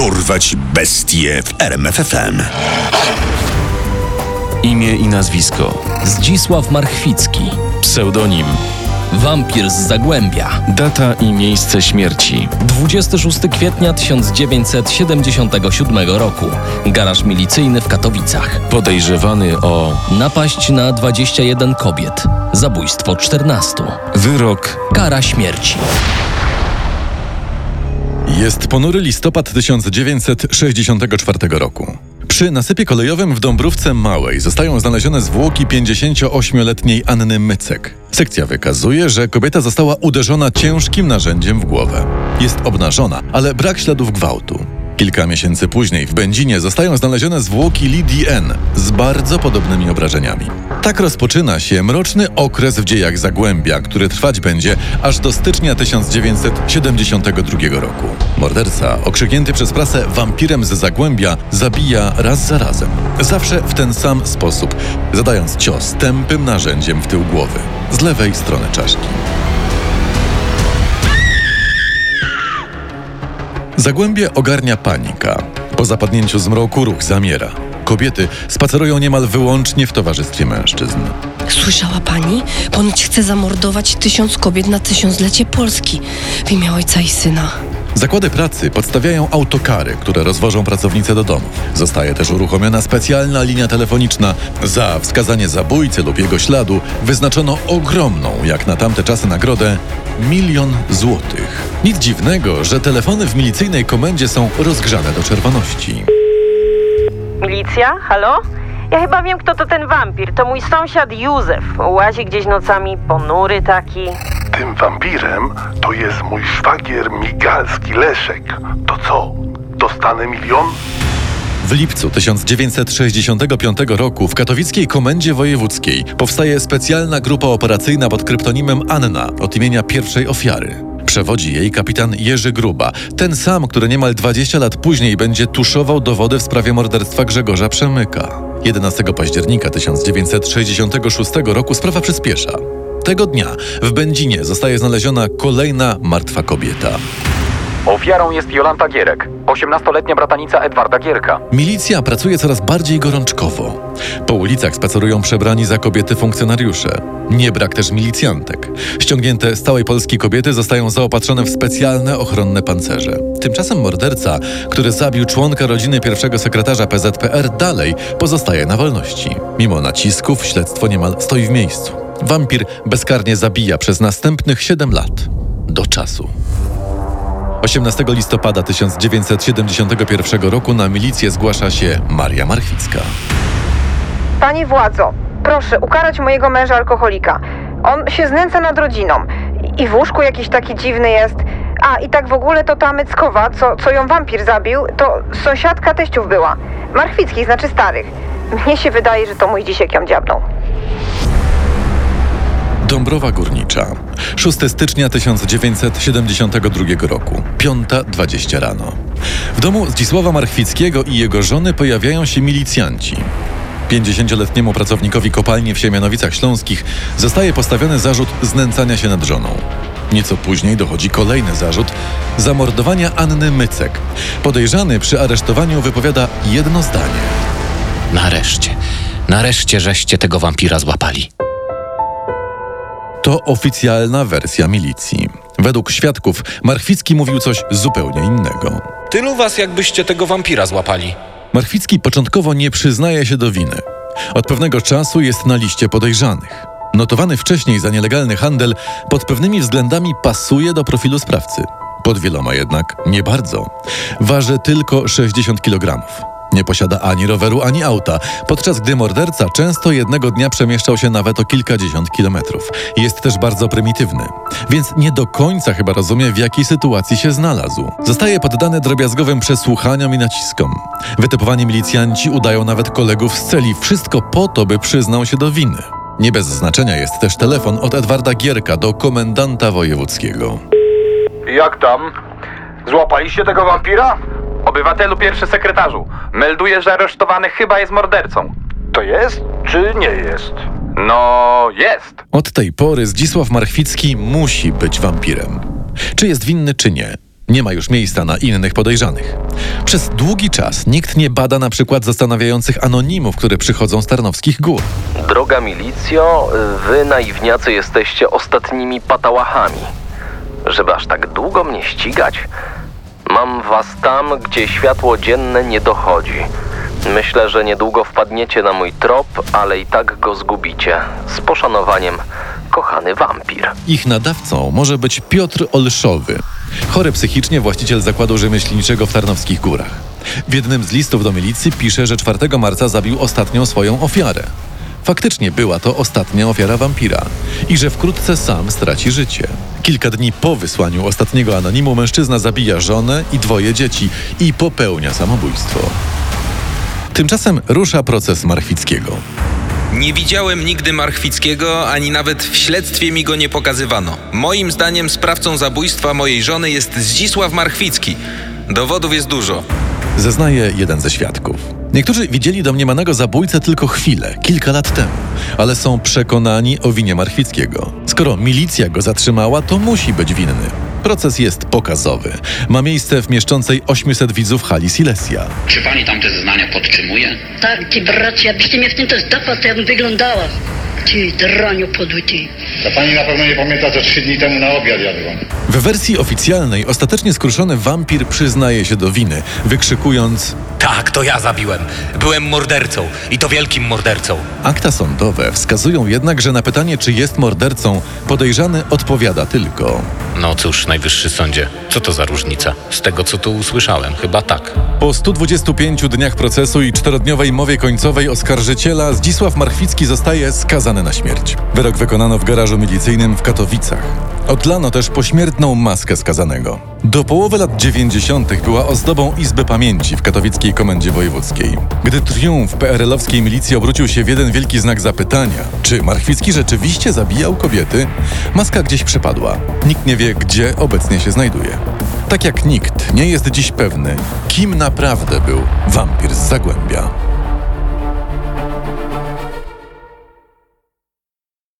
Dorwać bestie w RMFFM. Imię i nazwisko. Zdzisław Marchwicki. Pseudonim. Wampir z Zagłębia. Data i miejsce śmierci. 26 kwietnia 1977 roku. Garaż milicyjny w Katowicach. Podejrzewany o Napaść na 21 kobiet. Zabójstwo 14. wyrok. Kara śmierci. Jest ponury listopad 1964 roku. Przy nasypie kolejowym w Dąbrówce Małej zostają znalezione zwłoki 58-letniej Anny Mycek. Sekcja wykazuje, że kobieta została uderzona ciężkim narzędziem w głowę. Jest obnażona, ale brak śladów gwałtu. Kilka miesięcy później w Będzinie zostają znalezione zwłoki Lidii N. z bardzo podobnymi obrażeniami. Tak rozpoczyna się mroczny okres w dziejach Zagłębia, który trwać będzie aż do stycznia 1972 roku. Morderca, okrzyknięty przez prasę wampirem z Zagłębia, zabija raz za razem. Zawsze w ten sam sposób, zadając cios tępym narzędziem w tył głowy, z lewej strony czaszki. Zagłębie ogarnia panika. Po zapadnięciu zmroku ruch zamiera. Kobiety spacerują niemal wyłącznie w towarzystwie mężczyzn. Słyszała pani? Ponoć chce zamordować tysiąc kobiet na tysiąclecie Polski w imię ojca i syna. Zakłady pracy podstawiają autokary, które rozwożą pracownice do domów. Zostaje też uruchomiona specjalna linia telefoniczna. Za wskazanie zabójcy lub jego śladu wyznaczono ogromną, jak na tamte czasy, nagrodę milion złotych. Nic dziwnego, że telefony w milicyjnej komendzie są rozgrzane do czerwoności. Milicja? Halo? Ja chyba wiem, kto to ten wampir. To mój sąsiad Józef. Łazi gdzieś nocami, ponury taki. Tym wampirem to jest mój szwagier Migalski Leszek. To co? Dostanę milion? W lipcu 1965 roku w katowickiej komendzie wojewódzkiej powstaje specjalna grupa operacyjna pod kryptonimem Anna od imienia pierwszej ofiary. Przewodzi jej kapitan Jerzy Gruba, ten sam, który niemal 20 lat później będzie tuszował dowody w sprawie morderstwa Grzegorza Przemyka. 11 października 1966 roku sprawa przyspiesza. Tego dnia w Będzinie zostaje znaleziona kolejna martwa kobieta. Ofiarą jest Jolanta Gierek, 18-letnia bratanica Edwarda Gierka. Milicja pracuje coraz bardziej gorączkowo. Po ulicach spacerują przebrani za kobiety funkcjonariusze. Nie brak też milicjantek. Ściągnięte z całej Polski kobiety zostają zaopatrzone w specjalne ochronne pancerze. Tymczasem morderca, który zabił członka rodziny pierwszego sekretarza PZPR, dalej pozostaje na wolności. Mimo nacisków śledztwo niemal stoi w miejscu. Wampir bezkarnie zabija przez następnych 7 lat. Do czasu. 18 listopada 1971 roku na milicję zgłasza się Maria Marchwicka. Panie władzo, proszę ukarać mojego męża alkoholika. On się znęca nad rodziną i w łóżku jakiś taki dziwny jest. A i tak w ogóle to ta Myckowa, co, co ją wampir zabił, to sąsiadka teściów była. Marchwickich, znaczy starych. Mnie się wydaje, że to mój dzisiek ją dziabnął. Dąbrowa Górnicza. 6 stycznia 1972 roku. 5.20 rano. W domu Zdzisława Marchwickiego i jego żony pojawiają się milicjanci. 50-letniemu pracownikowi kopalni w Siemianowicach Śląskich zostaje postawiony zarzut znęcania się nad żoną. Nieco później dochodzi kolejny zarzut zamordowania Anny Mycek. Podejrzany przy aresztowaniu wypowiada jedno zdanie. Nareszcie, nareszcie żeście tego wampira złapali. To oficjalna wersja milicji. Według świadków Marchwicki mówił coś zupełnie innego. Tylu was, jakbyście tego wampira złapali. Marchwicki początkowo nie przyznaje się do winy. Od pewnego czasu jest na liście podejrzanych. Notowany wcześniej za nielegalny handel pod pewnymi względami pasuje do profilu sprawcy. Pod wieloma jednak nie bardzo. Waży tylko 60 kg. Nie posiada ani roweru, ani auta, podczas gdy morderca często jednego dnia przemieszczał się nawet o kilkadziesiąt kilometrów. Jest też bardzo prymitywny, więc nie do końca chyba rozumie, w jakiej sytuacji się znalazł. Zostaje poddany drobiazgowym przesłuchaniom i naciskom. Wytypowani milicjanci udają nawet kolegów z celi, wszystko po to, by przyznał się do winy. Nie bez znaczenia jest też telefon od Edwarda Gierka do komendanta wojewódzkiego. Jak tam? Złapaliście tego wampira? Obywatelu pierwszy sekretarzu, melduje, że aresztowany chyba jest mordercą. To jest czy nie jest? No, jest. Od tej pory Zdzisław Marchwicki musi być wampirem. Czy jest winny, czy nie? Nie ma już miejsca na innych podejrzanych. Przez długi czas nikt nie bada na przykład zastanawiających anonimów, które przychodzą z Tarnowskich Gór. Droga milicjo, wy naiwniacy jesteście ostatnimi patałachami. Żeby aż tak długo mnie ścigać? Mam was tam, gdzie światło dzienne nie dochodzi. Myślę, że niedługo wpadniecie na mój trop, ale i tak go zgubicie. Z poszanowaniem, kochany wampir. Ich nadawcą może być Piotr Olszowy, chory psychicznie właściciel zakładu rzemieślniczego w Tarnowskich Górach. W jednym z listów do milicji pisze, że 4 marca zabił ostatnią swoją ofiarę. Faktycznie była to ostatnia ofiara wampira i że wkrótce sam straci życie. Kilka dni po wysłaniu ostatniego anonimu mężczyzna zabija żonę i dwoje dzieci i popełnia samobójstwo. Tymczasem rusza proces Marchwickiego. Nie widziałem nigdy Marchwickiego, ani nawet w śledztwie mi go nie pokazywano. Moim zdaniem sprawcą zabójstwa mojej żony jest Zdzisław Marchwicki. Dowodów jest dużo. Zeznaje jeden ze świadków. Niektórzy widzieli domniemanego zabójcę tylko chwilę, kilka lat temu, ale są przekonani o winie Marchwickiego. Skoro milicja go zatrzymała, to musi być winny. Proces jest pokazowy. Ma miejsce w mieszczącej 800 widzów hali Silesia. Czy pani tamte zeznania podtrzymuje? Tak, ty bracie, abyście mnie w tym też dopał, to ja bym wyglądała. Ty, draniu podły, ty. To pani na pewno nie pamięta, co trzy dni temu na obiad jadłam. W wersji oficjalnej ostatecznie skruszony wampir przyznaje się do winy, wykrzykując Tak, to ja zabiłem. Byłem mordercą i to wielkim mordercą. Akta sądowe wskazują jednak, że na pytanie, czy jest mordercą, podejrzany odpowiada tylko. No cóż, najwyższy sądzie, co to za różnica? Z tego, co tu usłyszałem, chyba tak. Po 125 dniach procesu i czterodniowej mowie końcowej oskarżyciela Zdzisław Marchwicki zostaje skazany na śmierć. Wyrok wykonano w garażu milicyjnym w Katowicach. Odlano też pośmiertną maskę skazanego. Do połowy lat 90. była ozdobą Izby Pamięci w katowickiej komendzie wojewódzkiej. Gdy triumf PRL-owskiej milicji obrócił się w jeden wielki znak zapytania, czy Marchwicki rzeczywiście zabijał kobiety, maska gdzieś przepadła. Nikt nie wie, gdzie obecnie się znajduje. Tak jak nikt nie jest dziś pewny, kim naprawdę był wampir z Zagłębia.